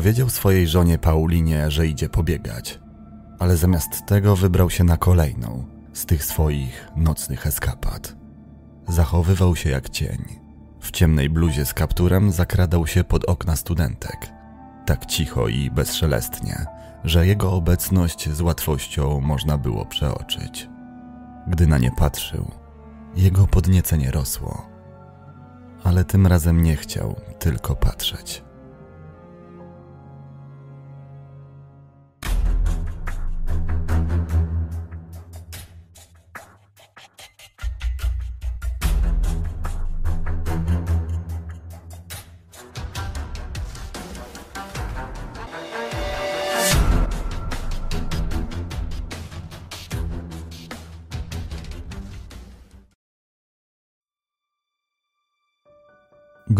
Powiedział swojej żonie Paulinie, że idzie pobiegać, ale zamiast tego wybrał się na kolejną z tych swoich nocnych eskapad. Zachowywał się jak cień. W ciemnej bluzie z kapturem zakradał się pod okna studentek. Tak cicho i bezszelestnie, że jego obecność z łatwością można było przeoczyć. Gdy na nie patrzył, jego podniecenie rosło. Ale tym razem nie chciał tylko patrzeć.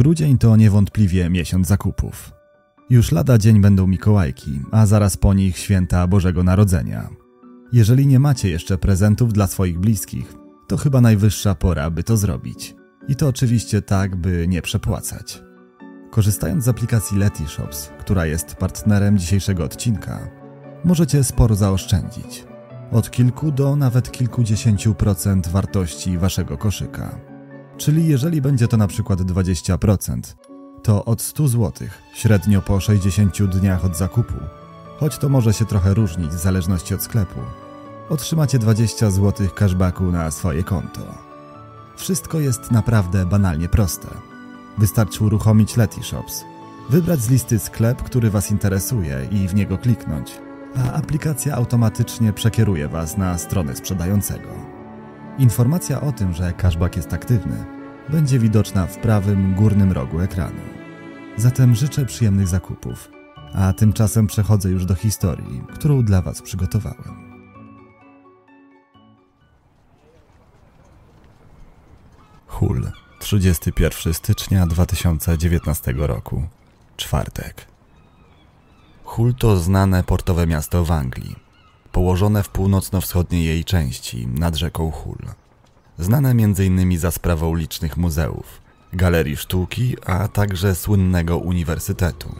Grudzień to niewątpliwie miesiąc zakupów. Już lada dzień będą Mikołajki, a zaraz po nich święta Bożego Narodzenia. Jeżeli nie macie jeszcze prezentów dla swoich bliskich, to chyba najwyższa pora, by to zrobić. I to oczywiście tak, by nie przepłacać. Korzystając z aplikacji Letyshops, która jest partnerem dzisiejszego odcinka, możecie sporo zaoszczędzić. Od kilku do nawet kilkudziesięciu procent wartości waszego koszyka. Czyli jeżeli będzie to na przykład 20%, to od 100 zł, średnio po 60 dniach od zakupu, choć to może się trochę różnić w zależności od sklepu, otrzymacie 20 zł cashbacku na swoje konto. Wszystko jest naprawdę banalnie proste. Wystarczy uruchomić Letyshops, wybrać z listy sklep, który Was interesuje i w niego kliknąć, a aplikacja automatycznie przekieruje Was na stronę sprzedającego. Informacja o tym, że cashback jest aktywny, będzie widoczna w prawym górnym rogu ekranu. Zatem życzę przyjemnych zakupów, a tymczasem przechodzę już do historii, którą dla Was przygotowałem. Hull, 31 stycznia 2019 roku, czwartek. Hull to znane portowe miasto w Anglii, położone w północno-wschodniej jej części, nad rzeką Hull. Znane m.in. za sprawą licznych muzeów, galerii sztuki, a także słynnego uniwersytetu.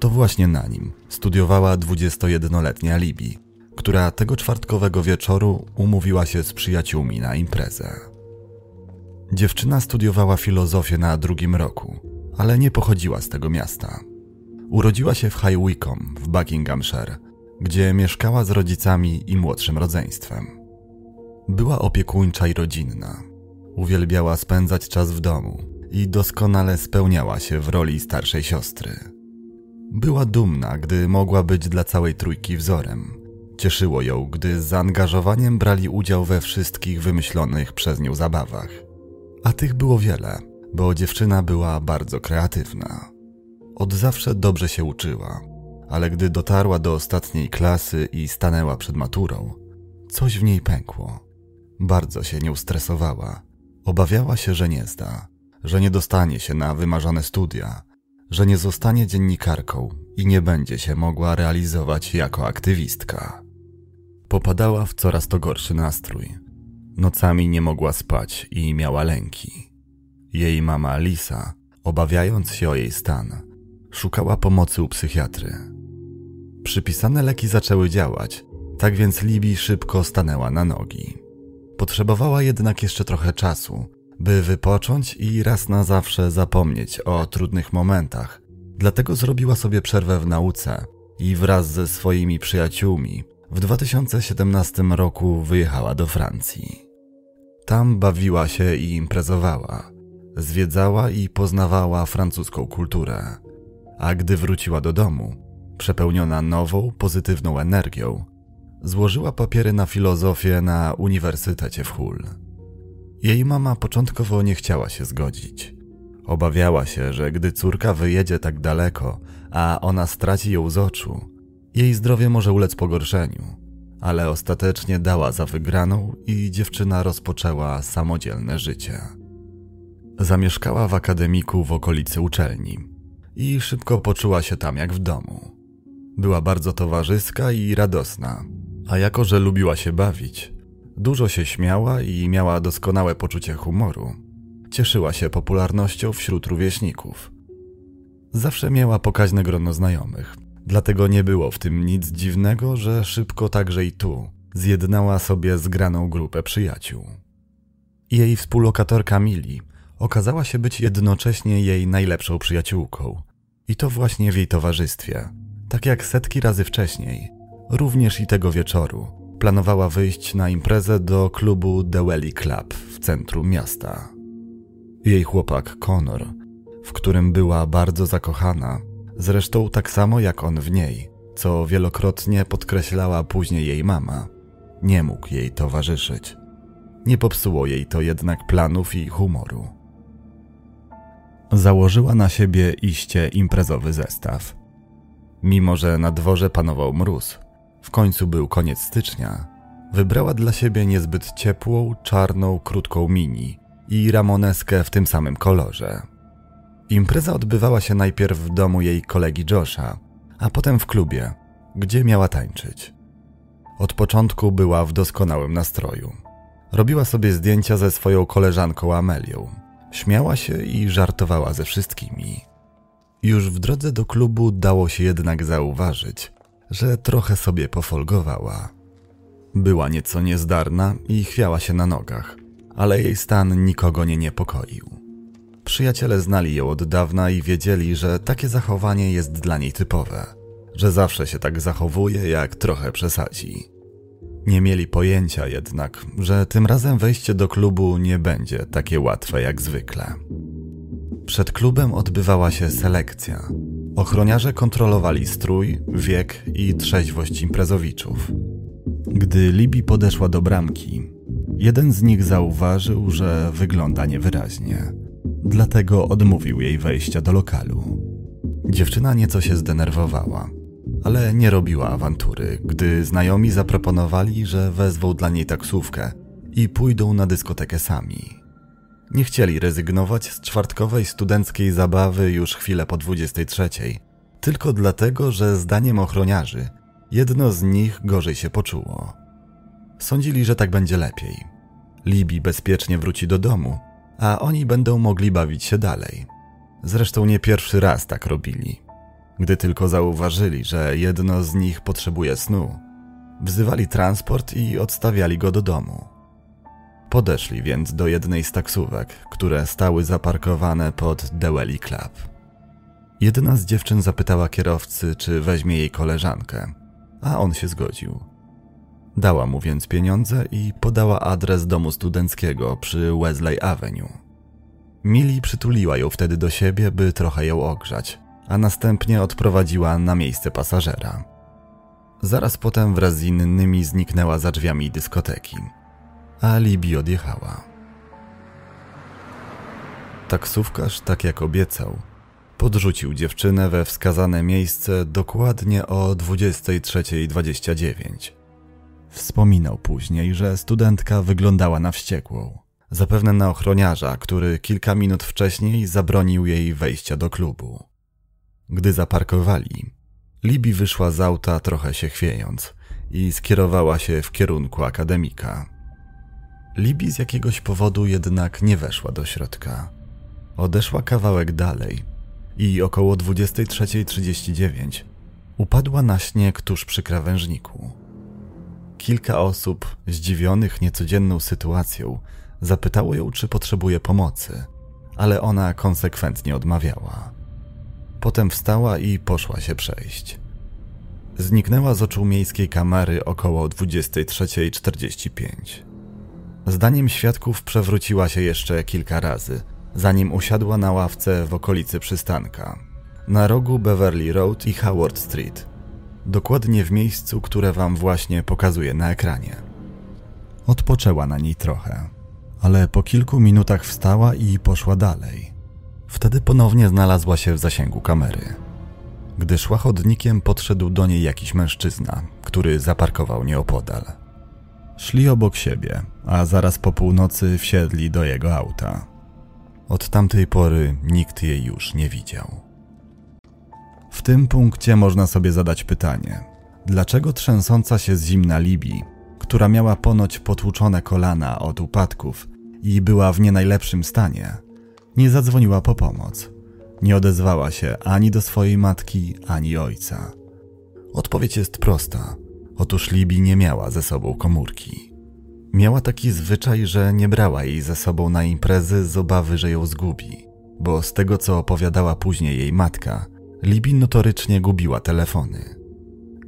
To właśnie na nim studiowała 21-letnia Libi, która tego czwartkowego wieczoru umówiła się z przyjaciółmi na imprezę. Dziewczyna studiowała filozofię na drugim roku, ale nie pochodziła z tego miasta. Urodziła się w High Wycombe w Buckinghamshire, gdzie mieszkała z rodzicami i młodszym rodzeństwem. Była opiekuńcza i rodzinna. Uwielbiała spędzać czas w domu i doskonale spełniała się w roli starszej siostry. Była dumna, gdy mogła być dla całej trójki wzorem. Cieszyło ją, gdy z zaangażowaniem brali udział we wszystkich wymyślonych przez nią zabawach. A tych było wiele, bo dziewczyna była bardzo kreatywna. Od zawsze dobrze się uczyła, ale gdy dotarła do ostatniej klasy i stanęła przed maturą, coś w niej pękło. Bardzo się nią stresowała. Obawiała się, że nie zda, że nie dostanie się na wymarzone studia, że nie zostanie dziennikarką i nie będzie się mogła realizować jako aktywistka. Popadała w coraz to gorszy nastrój. Nocami nie mogła spać i miała lęki. Jej mama Lisa, obawiając się o jej stan, szukała pomocy u psychiatry. Przypisane leki zaczęły działać, tak więc Libi szybko stanęła na nogi. Potrzebowała jednak jeszcze trochę czasu, by wypocząć i raz na zawsze zapomnieć o trudnych momentach. Dlatego zrobiła sobie przerwę w nauce i wraz ze swoimi przyjaciółmi w 2017 roku wyjechała do Francji. Tam bawiła się i imprezowała, zwiedzała i poznawała francuską kulturę. A gdy wróciła do domu, przepełniona nową, pozytywną energią, złożyła papiery na filozofię na Uniwersytecie w Hull. Jej mama początkowo nie chciała się zgodzić. Obawiała się, że gdy córka wyjedzie tak daleko, a ona straci ją z oczu, jej zdrowie może ulec pogorszeniu, ale ostatecznie dała za wygraną i dziewczyna rozpoczęła samodzielne życie. Zamieszkała w akademiku w okolicy uczelni i szybko poczuła się tam jak w domu. Była bardzo towarzyska i radosna, a jako że lubiła się bawić, dużo się śmiała i miała doskonałe poczucie humoru, cieszyła się popularnością wśród rówieśników. Zawsze miała pokaźne grono znajomych, dlatego nie było w tym nic dziwnego, że szybko także i tu zjednała sobie zgraną grupę przyjaciół. Jej współlokatorka Mili okazała się być jednocześnie jej najlepszą przyjaciółką. I to właśnie w jej towarzystwie. Tak jak setki razy wcześniej, również i tego wieczoru, planowała wyjść na imprezę do klubu The Welly Club w centrum miasta. Jej chłopak Connor, w którym była bardzo zakochana, zresztą tak samo jak on w niej, co wielokrotnie podkreślała później jej mama, nie mógł jej towarzyszyć. Nie popsuło jej to jednak planów i humoru. Założyła na siebie iście imprezowy zestaw. Mimo, że na dworze panował mróz, w końcu był koniec stycznia, wybrała dla siebie niezbyt ciepłą, czarną, krótką mini i ramoneskę w tym samym kolorze. Impreza odbywała się najpierw w domu jej kolegi Josha, a potem w klubie, gdzie miała tańczyć. Od początku była w doskonałym nastroju. Robiła sobie zdjęcia ze swoją koleżanką Amelią. Śmiała się i żartowała ze wszystkimi. Już w drodze do klubu dało się jednak zauważyć, że trochę sobie pofolgowała. Była nieco niezdarna i chwiała się na nogach, ale jej stan nikogo nie niepokoił. Przyjaciele znali ją od dawna i wiedzieli, że takie zachowanie jest dla niej typowe, że zawsze się tak zachowuje, jak trochę przesadzi. Nie mieli pojęcia jednak, że tym razem wejście do klubu nie będzie takie łatwe jak zwykle. Przed klubem odbywała się selekcja. Ochroniarze kontrolowali strój, wiek i trzeźwość imprezowiczów. Gdy Libi podeszła do bramki, jeden z nich zauważył, że wygląda niewyraźnie. Dlatego odmówił jej wejścia do lokalu. Dziewczyna nieco się zdenerwowała ale nie robiła awantury, gdy znajomi zaproponowali, że wezwą dla niej taksówkę i pójdą na dyskotekę sami. Nie chcieli rezygnować z czwartkowej studenckiej zabawy już chwilę po 23, tylko dlatego, że zdaniem ochroniarzy jedno z nich gorzej się poczuło. Sądzili, że tak będzie lepiej. Libi bezpiecznie wróci do domu, a oni będą mogli bawić się dalej. Zresztą nie pierwszy raz tak robili. Gdy tylko zauważyli, że jedno z nich potrzebuje snu, wzywali transport i odstawiali go do domu. Podeszli więc do jednej z taksówek, które stały zaparkowane pod Dewelly Club. Jedna z dziewczyn zapytała kierowcy, czy weźmie jej koleżankę, a on się zgodził. Dała mu więc pieniądze i podała adres domu studenckiego przy Wesley Avenue. Mili przytuliła ją wtedy do siebie, by trochę ją ogrzać, a następnie odprowadziła na miejsce pasażera. Zaraz potem wraz z innymi zniknęła za drzwiami dyskoteki, a Libi odjechała. Taksówkarz, tak jak obiecał, podrzucił dziewczynę we wskazane miejsce dokładnie o 23.29. Wspominał później, że studentka wyglądała na wściekłą, zapewne na ochroniarza, który kilka minut wcześniej zabronił jej wejścia do klubu. Gdy zaparkowali, Libi wyszła z auta trochę się chwiejąc i skierowała się w kierunku akademika. Libi z jakiegoś powodu jednak nie weszła do środka. Odeszła kawałek dalej i około 23.39 upadła na śnieg tuż przy krawężniku. Kilka osób, zdziwionych niecodzienną sytuacją, zapytało ją, czy potrzebuje pomocy, ale ona konsekwentnie odmawiała. Potem wstała i poszła się przejść. Zniknęła z oczu miejskiej kamery około 23.45. Zdaniem świadków przewróciła się jeszcze kilka razy, zanim usiadła na ławce w okolicy przystanka, na rogu Beverly Road i Howard Street, dokładnie w miejscu, które wam właśnie pokazuję na ekranie. Odpoczęła na niej trochę, ale po kilku minutach wstała i poszła dalej. Wtedy ponownie znalazła się w zasięgu kamery. Gdy szła chodnikiem, podszedł do niej jakiś mężczyzna, który zaparkował nieopodal. Szli obok siebie, a zaraz po północy wsiedli do jego auta. Od tamtej pory nikt jej już nie widział. W tym punkcie można sobie zadać pytanie: dlaczego trzęsąca się z zimna Libii, która miała ponoć potłuczone kolana od upadków i była w nie najlepszym stanie, nie zadzwoniła po pomoc. Nie odezwała się ani do swojej matki, ani ojca. Odpowiedź jest prosta. Otóż Libi nie miała ze sobą komórki. Miała taki zwyczaj, że nie brała jej ze sobą na imprezy z obawy, że ją zgubi, bo z tego co opowiadała później jej matka, Libi notorycznie gubiła telefony.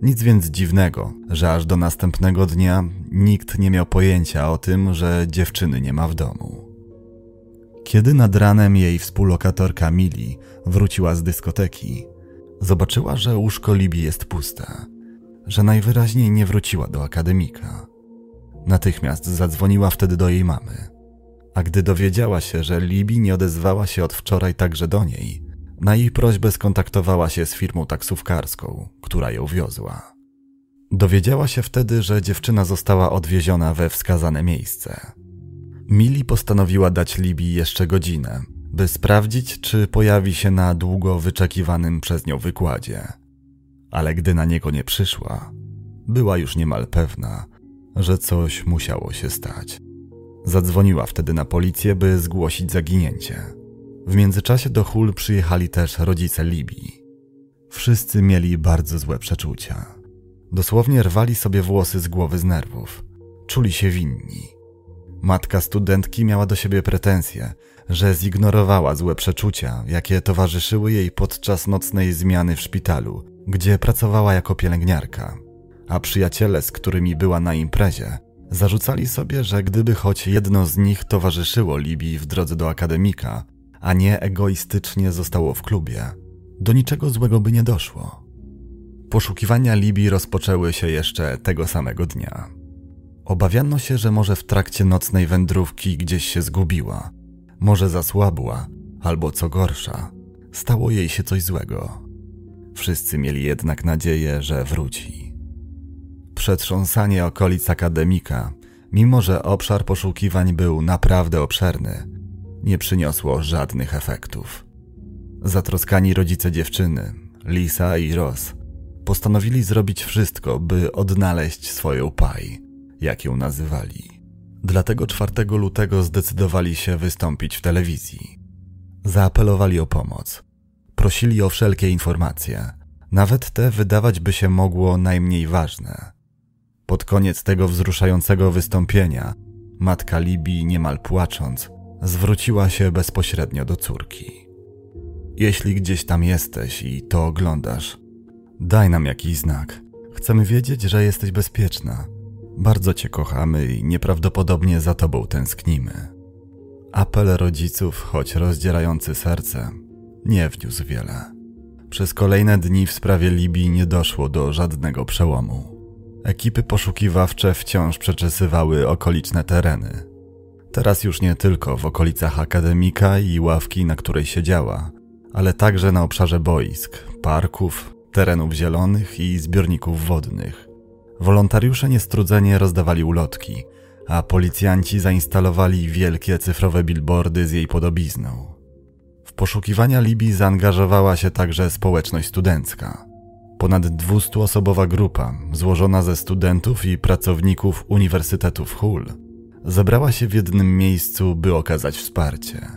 Nic więc dziwnego, że aż do następnego dnia nikt nie miał pojęcia o tym, że dziewczyny nie ma w domu. Kiedy nad ranem jej współlokatorka Mili wróciła z dyskoteki, zobaczyła, że łóżko Libi jest puste, że najwyraźniej nie wróciła do akademika. Natychmiast zadzwoniła wtedy do jej mamy. A gdy dowiedziała się, że Libi nie odezwała się od wczoraj także do niej, na jej prośbę skontaktowała się z firmą taksówkarską, która ją wiozła. Dowiedziała się wtedy, że dziewczyna została odwieziona we wskazane miejsce. Mili postanowiła dać Libii jeszcze godzinę, by sprawdzić, czy pojawi się na długo wyczekiwanym przez nią wykładzie. Ale gdy na niego nie przyszła, była już niemal pewna, że coś musiało się stać. Zadzwoniła wtedy na policję, by zgłosić zaginięcie. W międzyczasie do Hul przyjechali też rodzice Libii. Wszyscy mieli bardzo złe przeczucia. Dosłownie rwali sobie włosy z głowy z nerwów. Czuli się winni. Matka studentki miała do siebie pretensje, że zignorowała złe przeczucia, jakie towarzyszyły jej podczas nocnej zmiany w szpitalu, gdzie pracowała jako pielęgniarka. A przyjaciele, z którymi była na imprezie, zarzucali sobie, że gdyby choć jedno z nich towarzyszyło Libii w drodze do akademika, a nie egoistycznie zostało w klubie, do niczego złego by nie doszło. Poszukiwania Libii rozpoczęły się jeszcze tego samego dnia. Obawiano się, że może w trakcie nocnej wędrówki gdzieś się zgubiła, może zasłabła, albo co gorsza, stało jej się coś złego. Wszyscy mieli jednak nadzieję, że wróci. Przetrząsanie okolic akademika, mimo że obszar poszukiwań był naprawdę obszerny, nie przyniosło żadnych efektów. Zatroskani rodzice dziewczyny, Lisa i Ross, postanowili zrobić wszystko, by odnaleźć swoją Paj, jak ją nazywali. Dlatego 4 lutego zdecydowali się wystąpić w telewizji. Zaapelowali o pomoc. Prosili o wszelkie informacje, nawet te wydawać by się mogło najmniej ważne. Pod koniec tego wzruszającego wystąpienia, matka Libii, niemal płacząc, zwróciła się bezpośrednio do córki. Jeśli gdzieś tam jesteś i to oglądasz, daj nam jakiś znak. Chcemy wiedzieć, że jesteś bezpieczna. Bardzo cię kochamy i nieprawdopodobnie za tobą tęsknimy. Apel rodziców, choć rozdzierający serce, nie wniósł wiele. Przez kolejne dni w sprawie Libii nie doszło do żadnego przełomu. Ekipy poszukiwawcze wciąż przeczesywały okoliczne tereny, Teraz już nie tylko w okolicach akademika i ławki, na której siedziała, ale także na obszarze boisk, parków, terenów zielonych i zbiorników wodnych. Wolontariusze niestrudzenie rozdawali ulotki, a policjanci zainstalowali wielkie cyfrowe billboardy z jej podobizną. W poszukiwania Libii zaangażowała się także społeczność studencka. Ponad 200-osobowa grupa, złożona ze studentów i pracowników Uniwersytetów Hull, zebrała się w jednym miejscu, by okazać wsparcie.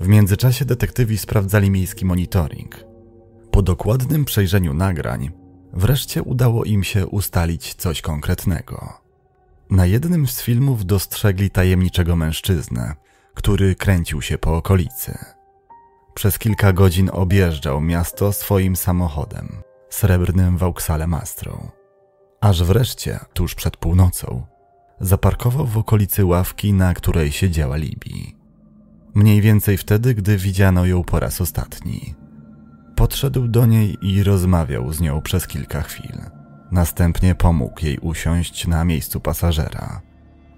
W międzyczasie detektywi sprawdzali miejski monitoring. Po dokładnym przejrzeniu nagrań, wreszcie udało im się ustalić coś konkretnego. Na jednym z filmów dostrzegli tajemniczego mężczyznę, który kręcił się po okolicy. Przez kilka godzin objeżdżał miasto swoim samochodem, srebrnym Vauxhallem Astrą. Aż wreszcie, tuż przed północą, zaparkował w okolicy ławki, na której siedziała Libii. Mniej więcej wtedy, gdy widziano ją po raz ostatni. Podszedł do niej i rozmawiał z nią przez kilka chwil. Następnie pomógł jej usiąść na miejscu pasażera.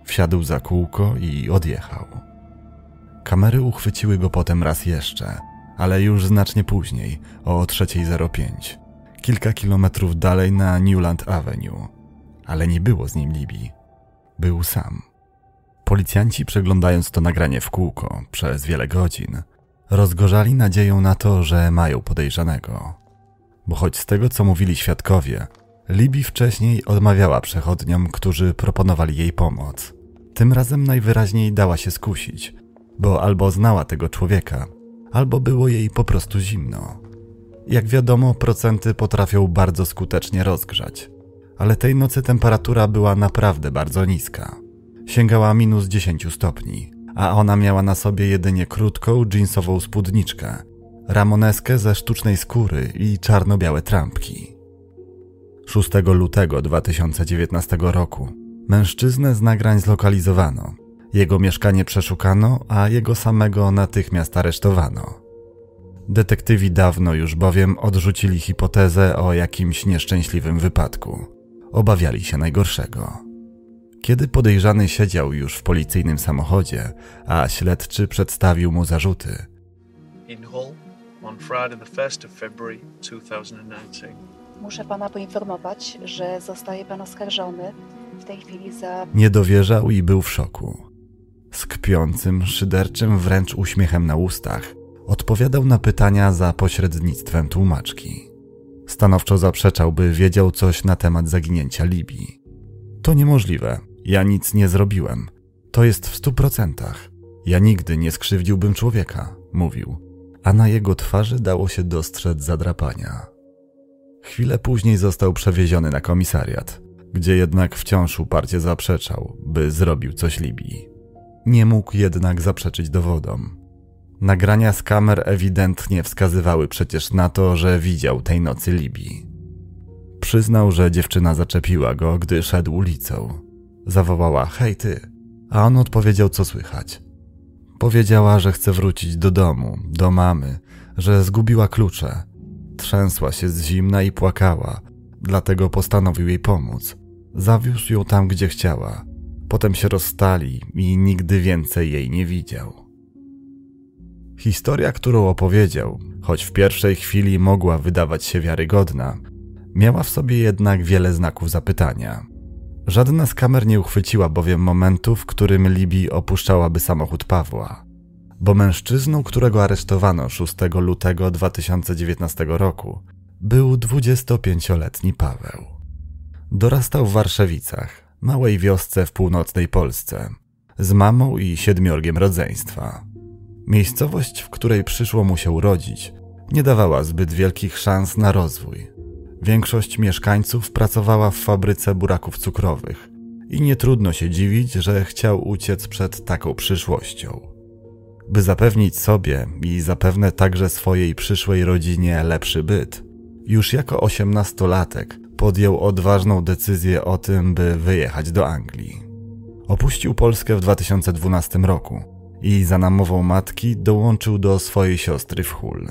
Wsiadł za kółko i odjechał. Kamery uchwyciły go potem raz jeszcze, ale już znacznie później, o 3.05, kilka kilometrów dalej na Newland Avenue. Ale nie było z nim Libii. Był sam. Policjanci, przeglądając to nagranie w kółko przez wiele godzin, rozgorzali nadzieją na to, że mają podejrzanego. Bo choć z tego, co mówili świadkowie, Libi wcześniej odmawiała przechodniom, którzy proponowali jej pomoc. Tym razem najwyraźniej dała się skusić, bo albo znała tego człowieka, albo było jej po prostu zimno. Jak wiadomo, procenty potrafią bardzo skutecznie rozgrzać, ale tej nocy temperatura była naprawdę bardzo niska. Sięgała minus 10 stopni, a ona miała na sobie jedynie krótką jeansową spódniczkę, ramoneskę ze sztucznej skóry i czarno-białe trampki. 6 lutego 2019 roku mężczyznę z nagrań zlokalizowano. Jego mieszkanie przeszukano, a jego samego natychmiast aresztowano. Detektywi dawno już bowiem odrzucili hipotezę o jakimś nieszczęśliwym wypadku. Obawiali się najgorszego. Kiedy podejrzany siedział już w policyjnym samochodzie, a śledczy przedstawił mu zarzuty, in Hull on Friday, the 1st of February 2019. Muszę pana poinformować, że zostaje pan oskarżony w tej chwili za nie dowierzał i był w szoku. Z kpiącym, szyderczym wręcz uśmiechem na ustach odpowiadał na pytania za pośrednictwem tłumaczki. Stanowczo zaprzeczał, by wiedział coś na temat zaginięcia Libii. To niemożliwe. Ja nic nie zrobiłem. To jest w stu procentach. Ja nigdy nie skrzywdziłbym człowieka, mówił, a na jego twarzy dało się dostrzec zadrapania. Chwilę później został przewieziony na komisariat, gdzie jednak wciąż uparcie zaprzeczał, by zrobił coś Libii. Nie mógł jednak zaprzeczyć dowodom. Nagrania z kamer ewidentnie wskazywały przecież na to, że widział tej nocy Libii. Przyznał, że dziewczyna zaczepiła go, gdy szedł ulicą. Zawołała: Hej ty! A on odpowiedział, co słychać. Powiedziała, że chce wrócić do domu, do mamy, że zgubiła klucze. Trzęsła się z zimna i płakała, dlatego postanowił jej pomóc. Zawiózł ją tam, gdzie chciała. Potem się rozstali i nigdy więcej jej nie widział. Historia, którą opowiedział, choć w pierwszej chwili mogła wydawać się wiarygodna, miała w sobie jednak wiele znaków zapytania. Żadna z kamer nie uchwyciła bowiem momentu, w którym Libii opuszczałaby samochód Pawła. Bo mężczyzną, którego aresztowano 6 lutego 2019 roku, był 25-letni Paweł. Dorastał w Warszawicach, małej wiosce w północnej Polsce, z mamą i siedmiorgiem rodzeństwa. Miejscowość, w której przyszło mu się urodzić, nie dawała zbyt wielkich szans na rozwój. Większość mieszkańców pracowała w fabryce buraków cukrowych i nie trudno się dziwić, że chciał uciec przed taką przyszłością. By zapewnić sobie i zapewne także swojej przyszłej rodzinie lepszy byt, już jako osiemnastolatek podjął odważną decyzję o tym, by wyjechać do Anglii. Opuścił Polskę w 2012 roku i za namową matki dołączył do swojej siostry w Hull.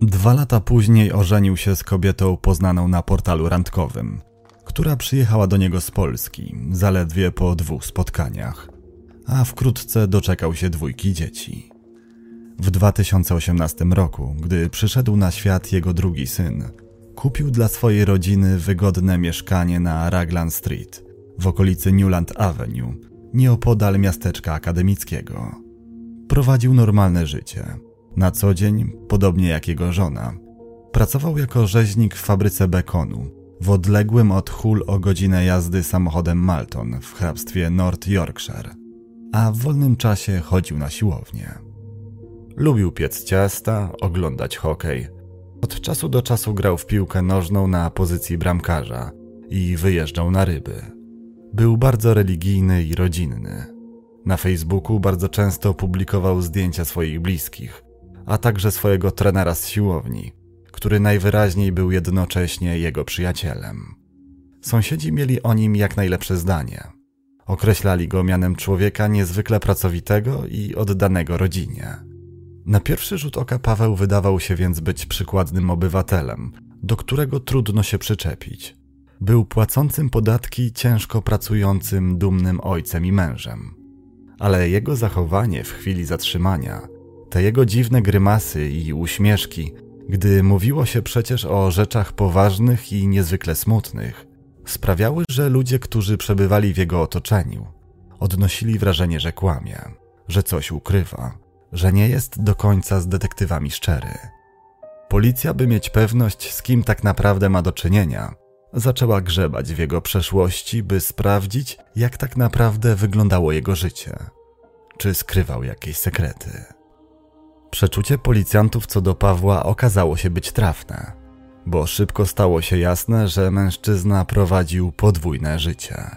Dwa lata później ożenił się z kobietą poznaną na portalu randkowym, która przyjechała do niego z Polski zaledwie po dwóch spotkaniach, a wkrótce doczekał się dwójki dzieci. W 2018 roku, gdy przyszedł na świat jego drugi syn, kupił dla swojej rodziny wygodne mieszkanie na Raglan Street w okolicy Newland Avenue, nieopodal miasteczka akademickiego. Prowadził normalne życie. Na co dzień, podobnie jak jego żona, pracował jako rzeźnik w fabryce bekonu w odległym od Hull o godzinę jazdy samochodem Malton w hrabstwie North Yorkshire, a w wolnym czasie chodził na siłownię. Lubił piec ciasta, oglądać hokej. Od czasu do czasu grał w piłkę nożną na pozycji bramkarza i wyjeżdżał na ryby. Był bardzo religijny i rodzinny. Na Facebooku bardzo często publikował zdjęcia swoich bliskich, a także swojego trenera z siłowni, który najwyraźniej był jednocześnie jego przyjacielem. Sąsiedzi mieli o nim jak najlepsze zdanie. Określali go mianem człowieka niezwykle pracowitego i oddanego rodzinie. Na pierwszy rzut oka Paweł wydawał się więc być przykładnym obywatelem, do którego trudno się przyczepić. Był płacącym podatki, ciężko pracującym, dumnym ojcem i mężem. Ale jego zachowanie w chwili zatrzymania, te jego dziwne grymasy i uśmieszki, gdy mówiło się przecież o rzeczach poważnych i niezwykle smutnych, sprawiały, że ludzie, którzy przebywali w jego otoczeniu, odnosili wrażenie, że kłamie, że coś ukrywa, że nie jest do końca z detektywami szczery. Policja, by mieć pewność, z kim tak naprawdę ma do czynienia, zaczęła grzebać w jego przeszłości, by sprawdzić, jak tak naprawdę wyglądało jego życie. Czy skrywał jakieś sekrety. Przeczucie policjantów co do Pawła okazało się być trafne, bo szybko stało się jasne, że mężczyzna prowadził podwójne życie.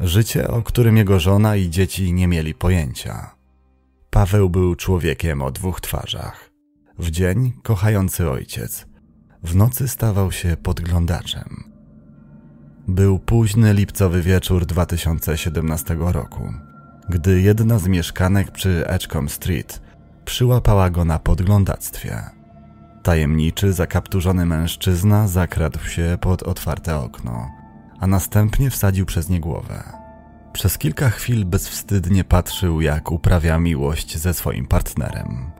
Życie, o którym jego żona i dzieci nie mieli pojęcia. Paweł był człowiekiem o dwóch twarzach. W dzień kochający ojciec, w nocy stawał się podglądaczem. Był późny lipcowy wieczór 2017 roku, gdy jedna z mieszkanek przy Edgecombe Street przyłapała go na podglądactwie. Tajemniczy, zakapturzony mężczyzna zakradł się pod otwarte okno, a następnie wsadził przez nie głowę. Przez kilka chwil bezwstydnie patrzył, jak uprawia miłość ze swoim partnerem.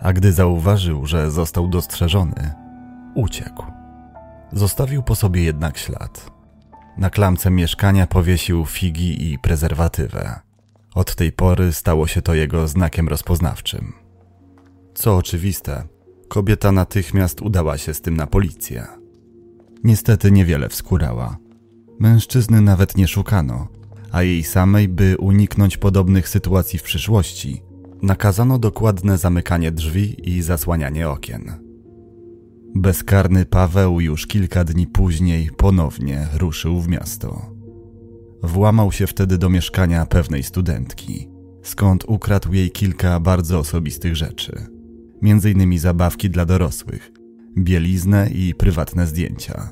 A gdy zauważył, że został dostrzeżony, uciekł. Zostawił po sobie jednak ślad. Na klamce mieszkania powiesił figi i prezerwatywę. Od tej pory stało się to jego znakiem rozpoznawczym. Co oczywiste, kobieta natychmiast udała się z tym na policję. Niestety niewiele wskórała. Mężczyzny nawet nie szukano, a jej samej, by uniknąć podobnych sytuacji w przyszłości, nakazano dokładne zamykanie drzwi i zasłanianie okien. Bezkarny Paweł już kilka dni później ponownie ruszył w miasto. Włamał się wtedy do mieszkania pewnej studentki, skąd ukradł jej kilka bardzo osobistych rzeczy, innymi zabawki dla dorosłych, bieliznę i prywatne zdjęcia.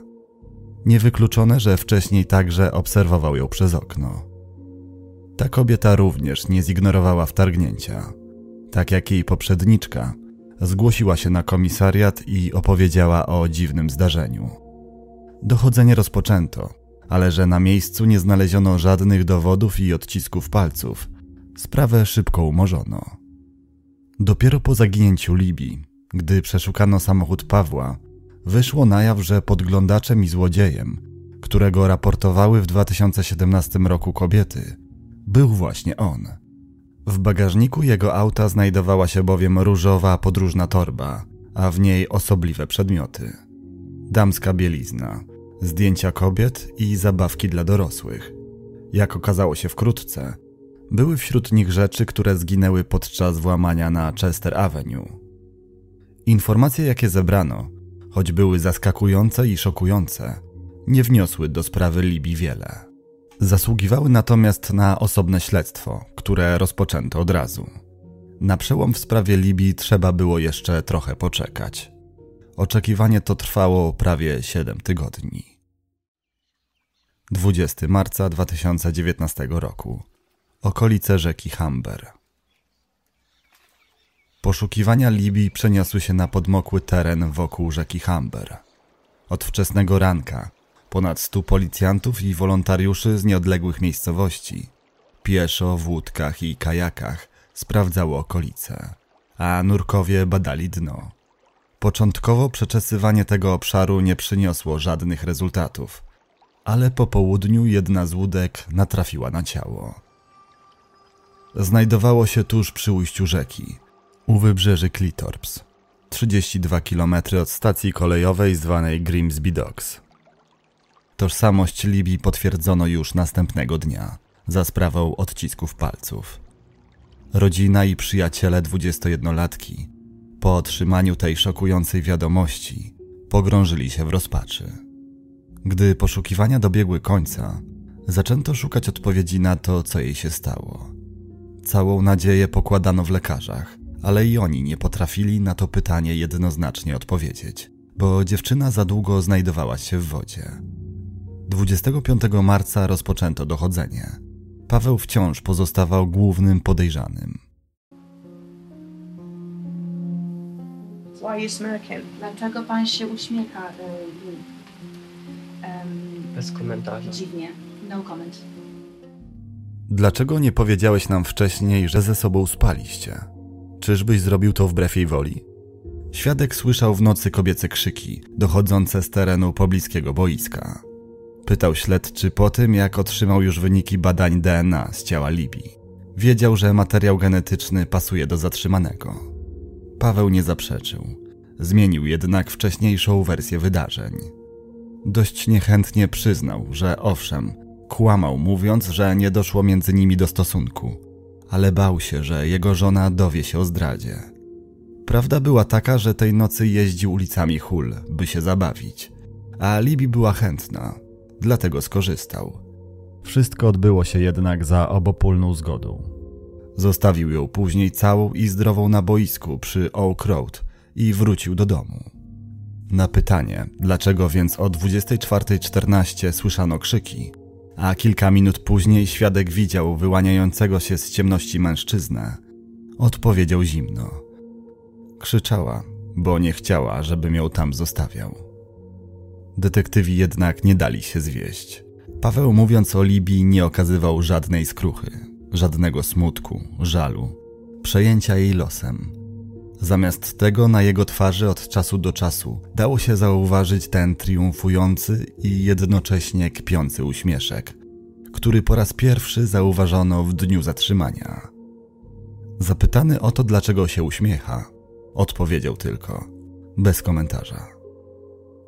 Niewykluczone, że wcześniej także obserwował ją przez okno. Ta kobieta również nie zignorowała wtargnięcia. Tak jak jej poprzedniczka, zgłosiła się na komisariat i opowiedziała o dziwnym zdarzeniu. Dochodzenie rozpoczęto, ale że na miejscu nie znaleziono żadnych dowodów i odcisków palców, sprawę szybko umorzono. Dopiero po zaginięciu Libii, gdy przeszukano samochód Pawła, wyszło na jaw, że podglądaczem i złodziejem, którego raportowały w 2017 roku kobiety, był właśnie on. W bagażniku jego auta znajdowała się bowiem różowa podróżna torba, a w niej osobliwe przedmioty. Damska bielizna, zdjęcia kobiet i zabawki dla dorosłych. Jak okazało się wkrótce, były wśród nich rzeczy, które zginęły podczas włamania na Chester Avenue. Informacje, jakie zebrano, choć były zaskakujące i szokujące, nie wniosły do sprawy Libii wiele. Zasługiwały natomiast na osobne śledztwo, które rozpoczęto od razu. Na przełom w sprawie Libii trzeba było jeszcze trochę poczekać. Oczekiwanie to trwało prawie 7 tygodni. 20 marca 2019 roku. Okolice rzeki Humber. Poszukiwania Libii przeniosły się na podmokły teren wokół rzeki Humber. Od wczesnego ranka ponad stu policjantów i wolontariuszy z nieodległych miejscowości, pieszo w łódkach i kajakach, sprawdzało okolice, a nurkowie badali dno. Początkowo przeczesywanie tego obszaru nie przyniosło żadnych rezultatów, ale po południu jedna z łódek natrafiła na ciało. Znajdowało się tuż przy ujściu rzeki, u wybrzeży Clitorps, 32 km od stacji kolejowej zwanej Grimsby Docks. Tożsamość Libii potwierdzono już następnego dnia za sprawą odcisków palców. Rodzina i przyjaciele 21-latki po otrzymaniu tej szokującej wiadomości pogrążyli się w rozpaczy. Gdy poszukiwania dobiegły końca, zaczęto szukać odpowiedzi na to, co jej się stało. Całą nadzieję pokładano w lekarzach, ale i oni nie potrafili na to pytanie jednoznacznie odpowiedzieć, bo dziewczyna za długo znajdowała się w wodzie. 25 marca rozpoczęto dochodzenie. Paweł wciąż pozostawał głównym podejrzanym. Dlaczego pan się uśmiecha? em, Bez komentarza. dziwnie. No comment. Dlaczego nie powiedziałeś nam wcześniej, że ze sobą spaliście? Czyżbyś zrobił to wbrew jej woli? Świadek słyszał w nocy kobiece krzyki, dochodzące z terenu pobliskiego boiska. Pytał śledczy po tym, jak otrzymał już wyniki badań DNA z ciała Libii. Wiedział, że materiał genetyczny pasuje do zatrzymanego. Paweł nie zaprzeczył. Zmienił jednak wcześniejszą wersję wydarzeń. Dość niechętnie przyznał, że owszem, kłamał, mówiąc, że nie doszło między nimi do stosunku, ale bał się, że jego żona dowie się o zdradzie. Prawda była taka, że tej nocy jeździł ulicami Hull, by się zabawić. A Libi była chętna, dlatego skorzystał. Wszystko odbyło się jednak za obopólną zgodą. Zostawił ją później całą i zdrową na boisku przy Oak Road i wrócił do domu. Na pytanie, dlaczego więc o 24.14 słyszano krzyki, a kilka minut później świadek widział wyłaniającego się z ciemności mężczyznę, odpowiedział zimno. Krzyczała, bo nie chciała, żebym ją tam zostawiał. Detektywi jednak nie dali się zwieść. Paweł mówiąc o Libii nie okazywał żadnej skruchy, żadnego smutku, żalu, przejęcia jej losem. Zamiast tego na jego twarzy od czasu do czasu dało się zauważyć ten triumfujący i jednocześnie kpiący uśmieszek, który po raz pierwszy zauważono w dniu zatrzymania. Zapytany o to, dlaczego się uśmiecha, odpowiedział tylko, bez komentarza.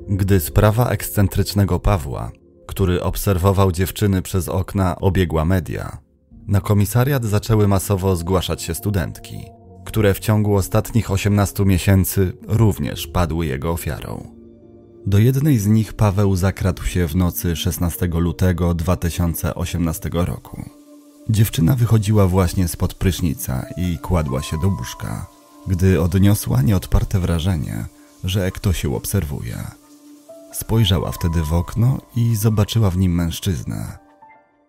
Gdy sprawa ekscentrycznego Pawła, który obserwował dziewczyny przez okna, obiegła media, na komisariat zaczęły masowo zgłaszać się studentki, które w ciągu ostatnich 18 miesięcy również padły jego ofiarą. Do jednej z nich Paweł zakradł się w nocy 16 lutego 2018 roku. Dziewczyna wychodziła właśnie spod prysznica i kładła się do łóżka, gdy odniosła nieodparte wrażenie, że ktoś ją obserwuje. Spojrzała wtedy w okno i zobaczyła w nim mężczyznę.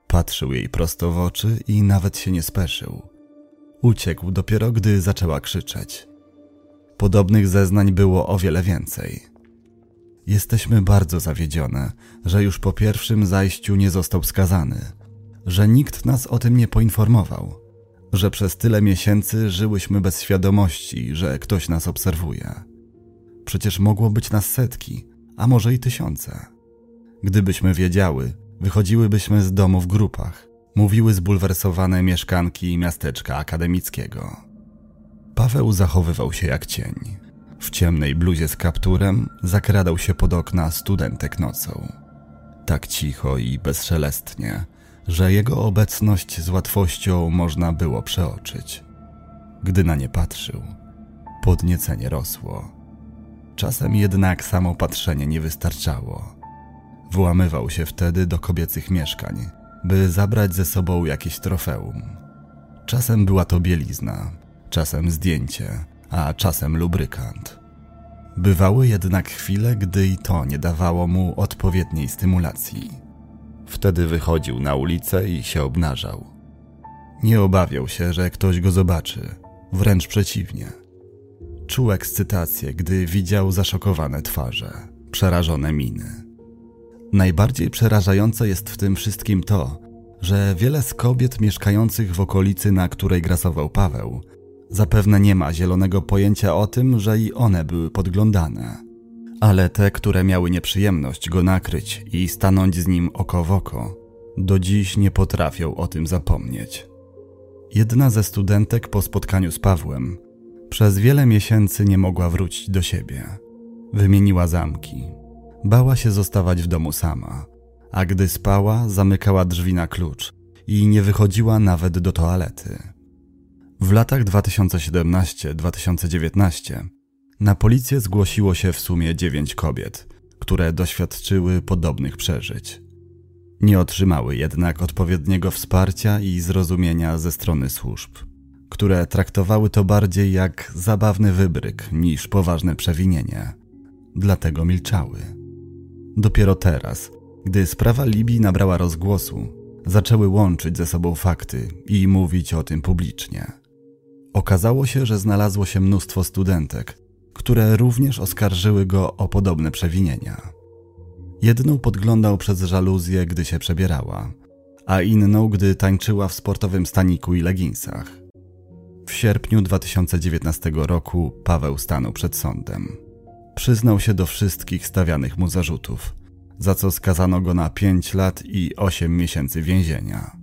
Patrzył jej prosto w oczy i nawet się nie speszył. Uciekł dopiero, gdy zaczęła krzyczeć. Podobnych zeznań było o wiele więcej. Jesteśmy bardzo zawiedzione, że już po pierwszym zajściu nie został skazany, że nikt nas o tym nie poinformował, że przez tyle miesięcy żyłyśmy bez świadomości, że ktoś nas obserwuje. Przecież mogło być nas setki, a może i tysiące. Gdybyśmy wiedziały, wychodziłybyśmy z domu w grupach, mówiły zbulwersowane mieszkanki miasteczka akademickiego. Paweł zachowywał się jak cień. W ciemnej bluzie z kapturem zakradał się pod okna studentek nocą. Tak cicho i bezszelestnie, że jego obecność z łatwością można było przeoczyć. Gdy na nie patrzył, podniecenie rosło. Czasem jednak samo patrzenie nie wystarczało. Włamywał się wtedy do kobiecych mieszkań, by zabrać ze sobą jakieś trofeum. Czasem była to bielizna, czasem zdjęcie, a czasem lubrykant. Bywały jednak chwile, gdy i to nie dawało mu odpowiedniej stymulacji. Wtedy wychodził na ulicę i się obnażał. Nie obawiał się, że ktoś go zobaczy, wręcz przeciwnie. Czuł ekscytację, gdy widział zaszokowane twarze, przerażone miny. Najbardziej przerażające jest w tym wszystkim to, że wiele z kobiet mieszkających w okolicy, na której grasował Paweł, zapewne nie ma zielonego pojęcia o tym, że i one były podglądane. Ale te, które miały nieprzyjemność go nakryć i stanąć z nim oko w oko, do dziś nie potrafią o tym zapomnieć. Jedna ze studentek po spotkaniu z Pawłem przez wiele miesięcy nie mogła wrócić do siebie. Wymieniła zamki. Bała się zostawać w domu sama, a gdy spała, zamykała drzwi na klucz i nie wychodziła nawet do toalety. W latach 2017-2019 na policję zgłosiło się w sumie dziewięć kobiet, które doświadczyły podobnych przeżyć. Nie otrzymały jednak odpowiedniego wsparcia i zrozumienia ze strony służb, które traktowały to bardziej jak zabawny wybryk niż poważne przewinienie. Dlatego milczały. Dopiero teraz, gdy sprawa Libii nabrała rozgłosu, zaczęły łączyć ze sobą fakty i mówić o tym publicznie. Okazało się, że znalazło się mnóstwo studentek, które również oskarżyły go o podobne przewinienia. Jedną podglądał przez żaluzję, gdy się przebierała, a inną, gdy tańczyła w sportowym staniku i leginsach. W sierpniu 2019 roku Paweł stanął przed sądem. Przyznał się do wszystkich stawianych mu zarzutów, za co skazano go na 5 lat i 8 miesięcy więzienia.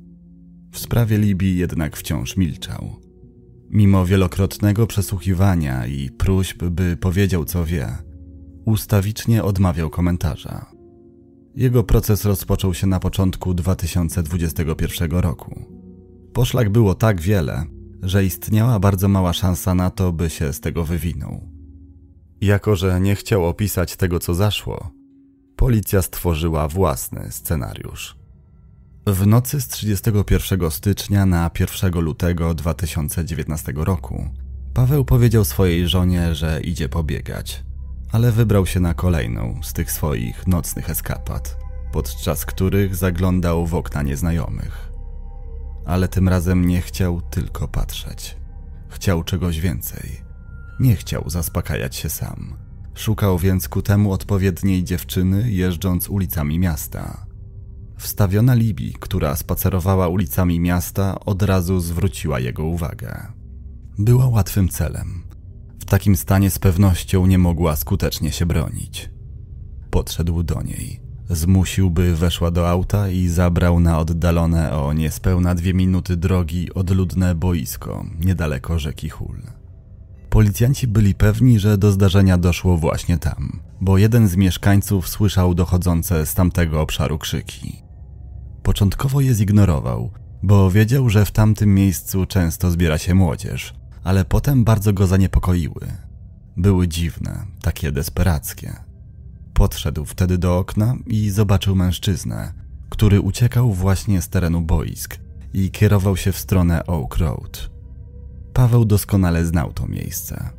W sprawie Libii jednak wciąż milczał. Mimo wielokrotnego przesłuchiwania i próśb, by powiedział co wie, ustawicznie odmawiał komentarza. Jego proces rozpoczął się na początku 2021 roku. Poszlak było tak wiele, że istniała bardzo mała szansa na to, by się z tego wywinął. Jako, że nie chciał opisać tego, co zaszło, policja stworzyła własny scenariusz. W nocy z 31 stycznia na 1 lutego 2019 roku Paweł powiedział swojej żonie, że idzie pobiegać, ale wybrał się na kolejną z tych swoich nocnych eskapad, podczas których zaglądał w okna nieznajomych. Ale tym razem nie chciał tylko patrzeć. Chciał czegoś więcej. Nie chciał zaspokajać się sam. Szukał więc ku temu odpowiedniej dziewczyny, jeżdżąc ulicami miasta. Wstawiona Libi, która spacerowała ulicami miasta, od razu zwróciła jego uwagę. Była łatwym celem. W takim stanie z pewnością nie mogła skutecznie się bronić. Podszedł do niej. Zmusił, by weszła do auta i zabrał na oddalone o niespełna dwie minuty drogi odludne boisko niedaleko rzeki Hul. Policjanci byli pewni, że do zdarzenia doszło właśnie tam, bo jeden z mieszkańców słyszał dochodzące z tamtego obszaru krzyki. Początkowo je zignorował, bo wiedział, że w tamtym miejscu często zbiera się młodzież, ale potem bardzo go zaniepokoiły. Były dziwne, takie desperackie. Podszedł wtedy do okna i zobaczył mężczyznę, który uciekał właśnie z terenu boisk i kierował się w stronę Oak Road. Paweł doskonale znał to miejsce.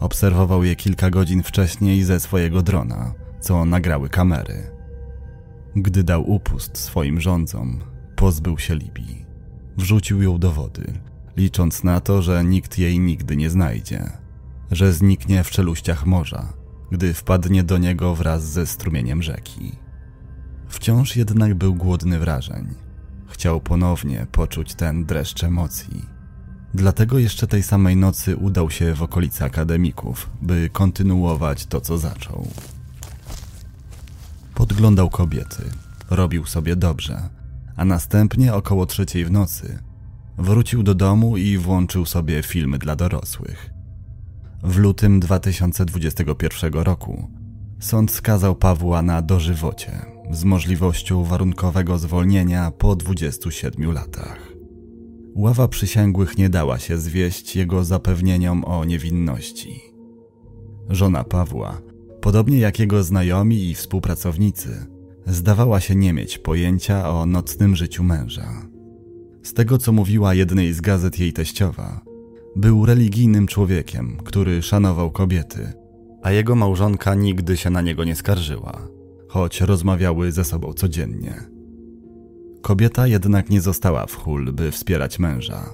Obserwował je kilka godzin wcześniej ze swojego drona, co nagrały kamery. Gdy dał upust swoim rządzom, pozbył się Libii. Wrzucił ją do wody, licząc na to, że nikt jej nigdy nie znajdzie, że zniknie w czeluściach morza, gdy wpadnie do niego wraz ze strumieniem rzeki. Wciąż jednak był głodny wrażeń. Chciał ponownie poczuć ten dreszcz emocji. Dlatego jeszcze tej samej nocy udał się w okolice akademików, by kontynuować to, co zaczął. Podglądał kobiety, robił sobie dobrze, a następnie około trzeciej w nocy wrócił do domu i włączył sobie filmy dla dorosłych. W lutym 2021 roku sąd skazał Pawła na dożywocie z możliwością warunkowego zwolnienia po 27 latach. Ława przysięgłych nie dała się zwieść jego zapewnieniom o niewinności. Żona Pawła podobnie jak jego znajomi i współpracownicy, zdawała się nie mieć pojęcia o nocnym życiu męża. Z tego, co mówiła jednej z gazet jej teściowa, był religijnym człowiekiem, który szanował kobiety, a jego małżonka nigdy się na niego nie skarżyła, choć rozmawiały ze sobą codziennie. Kobieta jednak nie została w hul, by wspierać męża.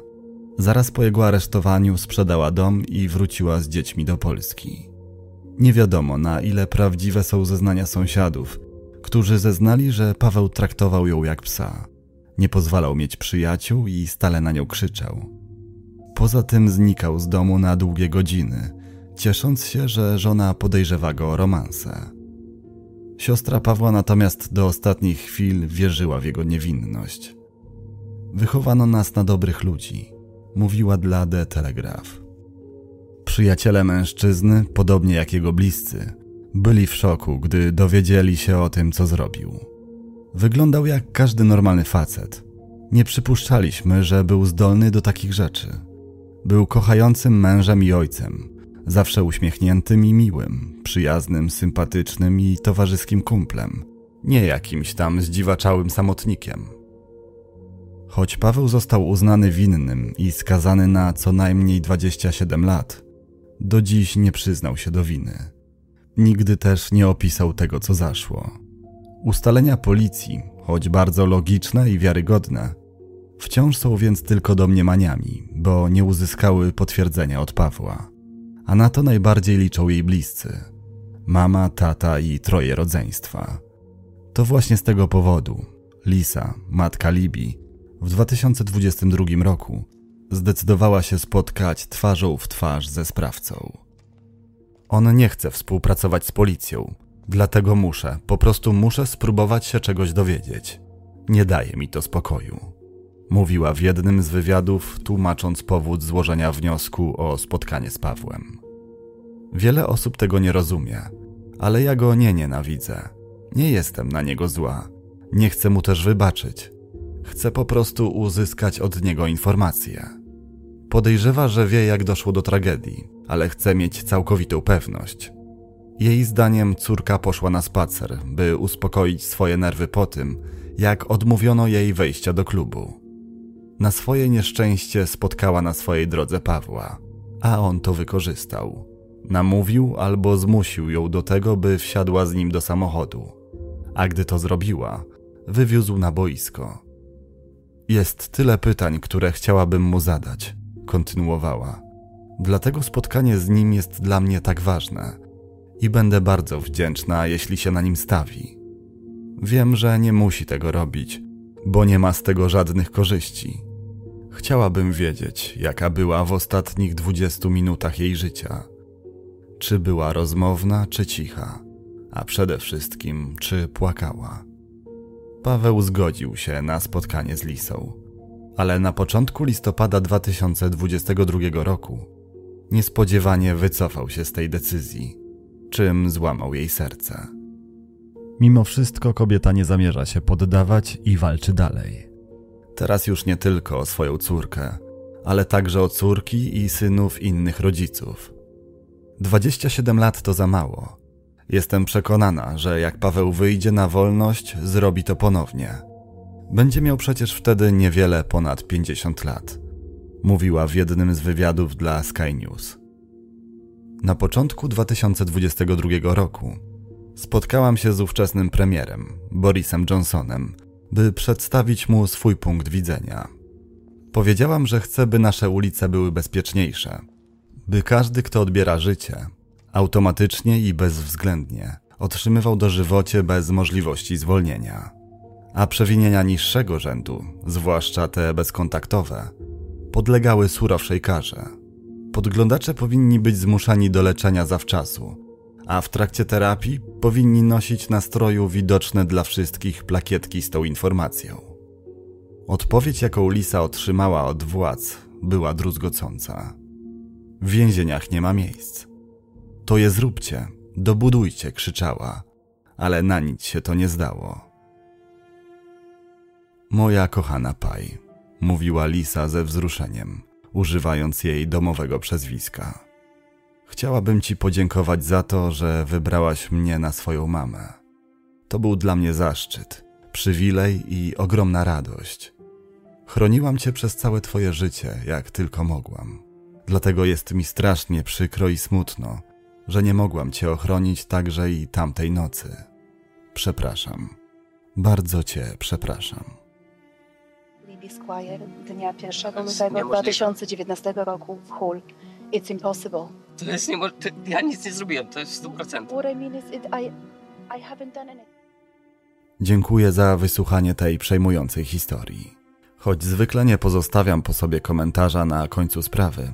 Zaraz po jego aresztowaniu sprzedała dom i wróciła z dziećmi do Polski. Nie wiadomo, na ile prawdziwe są zeznania sąsiadów, którzy zeznali, że Paweł traktował ją jak psa. Nie pozwalał mieć przyjaciół i stale na nią krzyczał. Poza tym znikał z domu na długie godziny, ciesząc się, że żona podejrzewa go o romanse. Siostra Pawła natomiast do ostatnich chwil wierzyła w jego niewinność. Wychowano nas na dobrych ludzi, mówiła dla The Telegraph. Przyjaciele mężczyzny, podobnie jak jego bliscy, byli w szoku, gdy dowiedzieli się o tym, co zrobił. Wyglądał jak każdy normalny facet. Nie przypuszczaliśmy, że był zdolny do takich rzeczy. Był kochającym mężem i ojcem, zawsze uśmiechniętym i miłym, przyjaznym, sympatycznym i towarzyskim kumplem, nie jakimś tam zdziwaczałym samotnikiem. Choć Paweł został uznany winnym i skazany na co najmniej 27 lat, do dziś nie przyznał się do winy. Nigdy też nie opisał tego, co zaszło. Ustalenia policji, choć bardzo logiczne i wiarygodne, wciąż są więc tylko domniemaniami, bo nie uzyskały potwierdzenia od Pawła. A na to najbardziej liczą jej bliscy: mama, tata i troje rodzeństwa. To właśnie z tego powodu Lisa, matka Libii, w 2022 roku zdecydowała się spotkać twarzą w twarz ze sprawcą. On nie chce współpracować z policją, dlatego muszę, po prostu muszę spróbować się czegoś dowiedzieć. Nie daje mi to spokoju. Mówiła w jednym z wywiadów, tłumacząc powód złożenia wniosku o spotkanie z Pawłem. Wiele osób tego nie rozumie, ale ja go nie nienawidzę. Nie jestem na niego zła. Nie chcę mu też wybaczyć. Chcę po prostu uzyskać od niego informacje. Podejrzewa, że wie, jak doszło do tragedii, ale chce mieć całkowitą pewność. Jej zdaniem córka poszła na spacer, by uspokoić swoje nerwy po tym, jak odmówiono jej wejścia do klubu. Na swoje nieszczęście spotkała na swojej drodze Pawła, a on to wykorzystał. Namówił albo zmusił ją do tego, by wsiadła z nim do samochodu. A gdy to zrobiła, wywiózł na boisko. Jest tyle pytań, które chciałabym mu zadać, kontynuowała. Dlatego spotkanie z nim jest dla mnie tak ważne i będę bardzo wdzięczna, jeśli się na nim stawi. Wiem, że nie musi tego robić, bo nie ma z tego żadnych korzyści. Chciałabym wiedzieć, jaka była w ostatnich dwudziestu minutach jej życia. Czy była rozmowna, czy cicha, a przede wszystkim, czy płakała. Paweł zgodził się na spotkanie z Lisą, ale na początku listopada 2022 roku niespodziewanie wycofał się z tej decyzji, czym złamał jej serce. Mimo wszystko kobieta nie zamierza się poddawać i walczy dalej. Teraz już nie tylko o swoją córkę, ale także o córki i synów innych rodziców. 27 lat to za mało. Jestem przekonana, że jak Paweł wyjdzie na wolność, zrobi to ponownie. Będzie miał przecież wtedy niewiele ponad 50 lat, mówiła w jednym z wywiadów dla Sky News. Na początku 2022 roku spotkałam się z ówczesnym premierem, Borisem Johnsonem, by przedstawić mu swój punkt widzenia. Powiedziałam, że chcę, by nasze ulice były bezpieczniejsze, by każdy, kto odbiera życie, automatycznie i bezwzględnie otrzymywał dożywocie bez możliwości zwolnienia. A przewinienia niższego rzędu, zwłaszcza te bezkontaktowe, podlegały surowszej karze. Podglądacze powinni być zmuszani do leczenia zawczasu, a w trakcie terapii powinni nosić na stroju widoczne dla wszystkich plakietki z tą informacją. Odpowiedź, jaką Lisa otrzymała od władz, była druzgocąca. W więzieniach nie ma miejsc. To je zróbcie, dobudujcie, krzyczała, ale na nic się to nie zdało. Moja kochana Paj, mówiła Lisa ze wzruszeniem, używając jej domowego przezwiska. Chciałabym Ci podziękować za to, że wybrałaś mnie na swoją mamę. To był dla mnie zaszczyt, przywilej i ogromna radość. Chroniłam Cię przez całe Twoje życie, jak tylko mogłam. Dlatego jest mi strasznie przykro i smutno, że nie mogłam Cię ochronić także i tamtej nocy. Przepraszam. Bardzo Cię przepraszam. Libby Squire dnia 1 jest lutego niemożliwe. 2019 roku w Hull. It's impossible. To jest niemożliwe. Ja nic nie zrobiłem, to jest 100%. What I mean is it, I, I haven't done anything. Dziękuję za wysłuchanie tej przejmującej historii. Choć zwykle nie pozostawiam po sobie komentarza na końcu sprawy,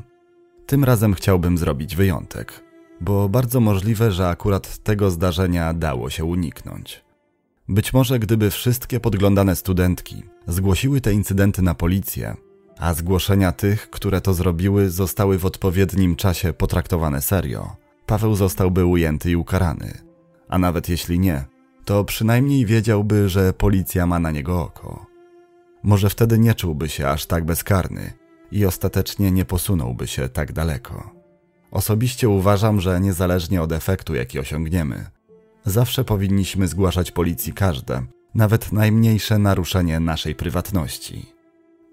tym razem chciałbym zrobić wyjątek, bo bardzo możliwe, że akurat tego zdarzenia dało się uniknąć. Być może gdyby wszystkie podglądane studentki zgłosiły te incydenty na policję, a zgłoszenia tych, które to zrobiły, zostały w odpowiednim czasie potraktowane serio, Paweł zostałby ujęty i ukarany. A nawet jeśli nie, to przynajmniej wiedziałby, że policja ma na niego oko. Może wtedy nie czułby się aż tak bezkarny i ostatecznie nie posunąłby się tak daleko. Osobiście uważam, że niezależnie od efektu, jaki osiągniemy, zawsze powinniśmy zgłaszać policji każde, nawet najmniejsze naruszenie naszej prywatności.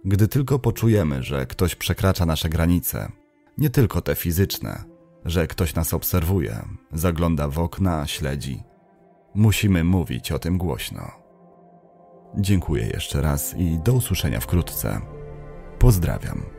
Gdy tylko poczujemy, że ktoś przekracza nasze granice, nie tylko te fizyczne, że ktoś nas obserwuje, zagląda w okna, śledzi, musimy mówić o tym głośno. Dziękuję jeszcze raz i do usłyszenia wkrótce. Pozdrawiam.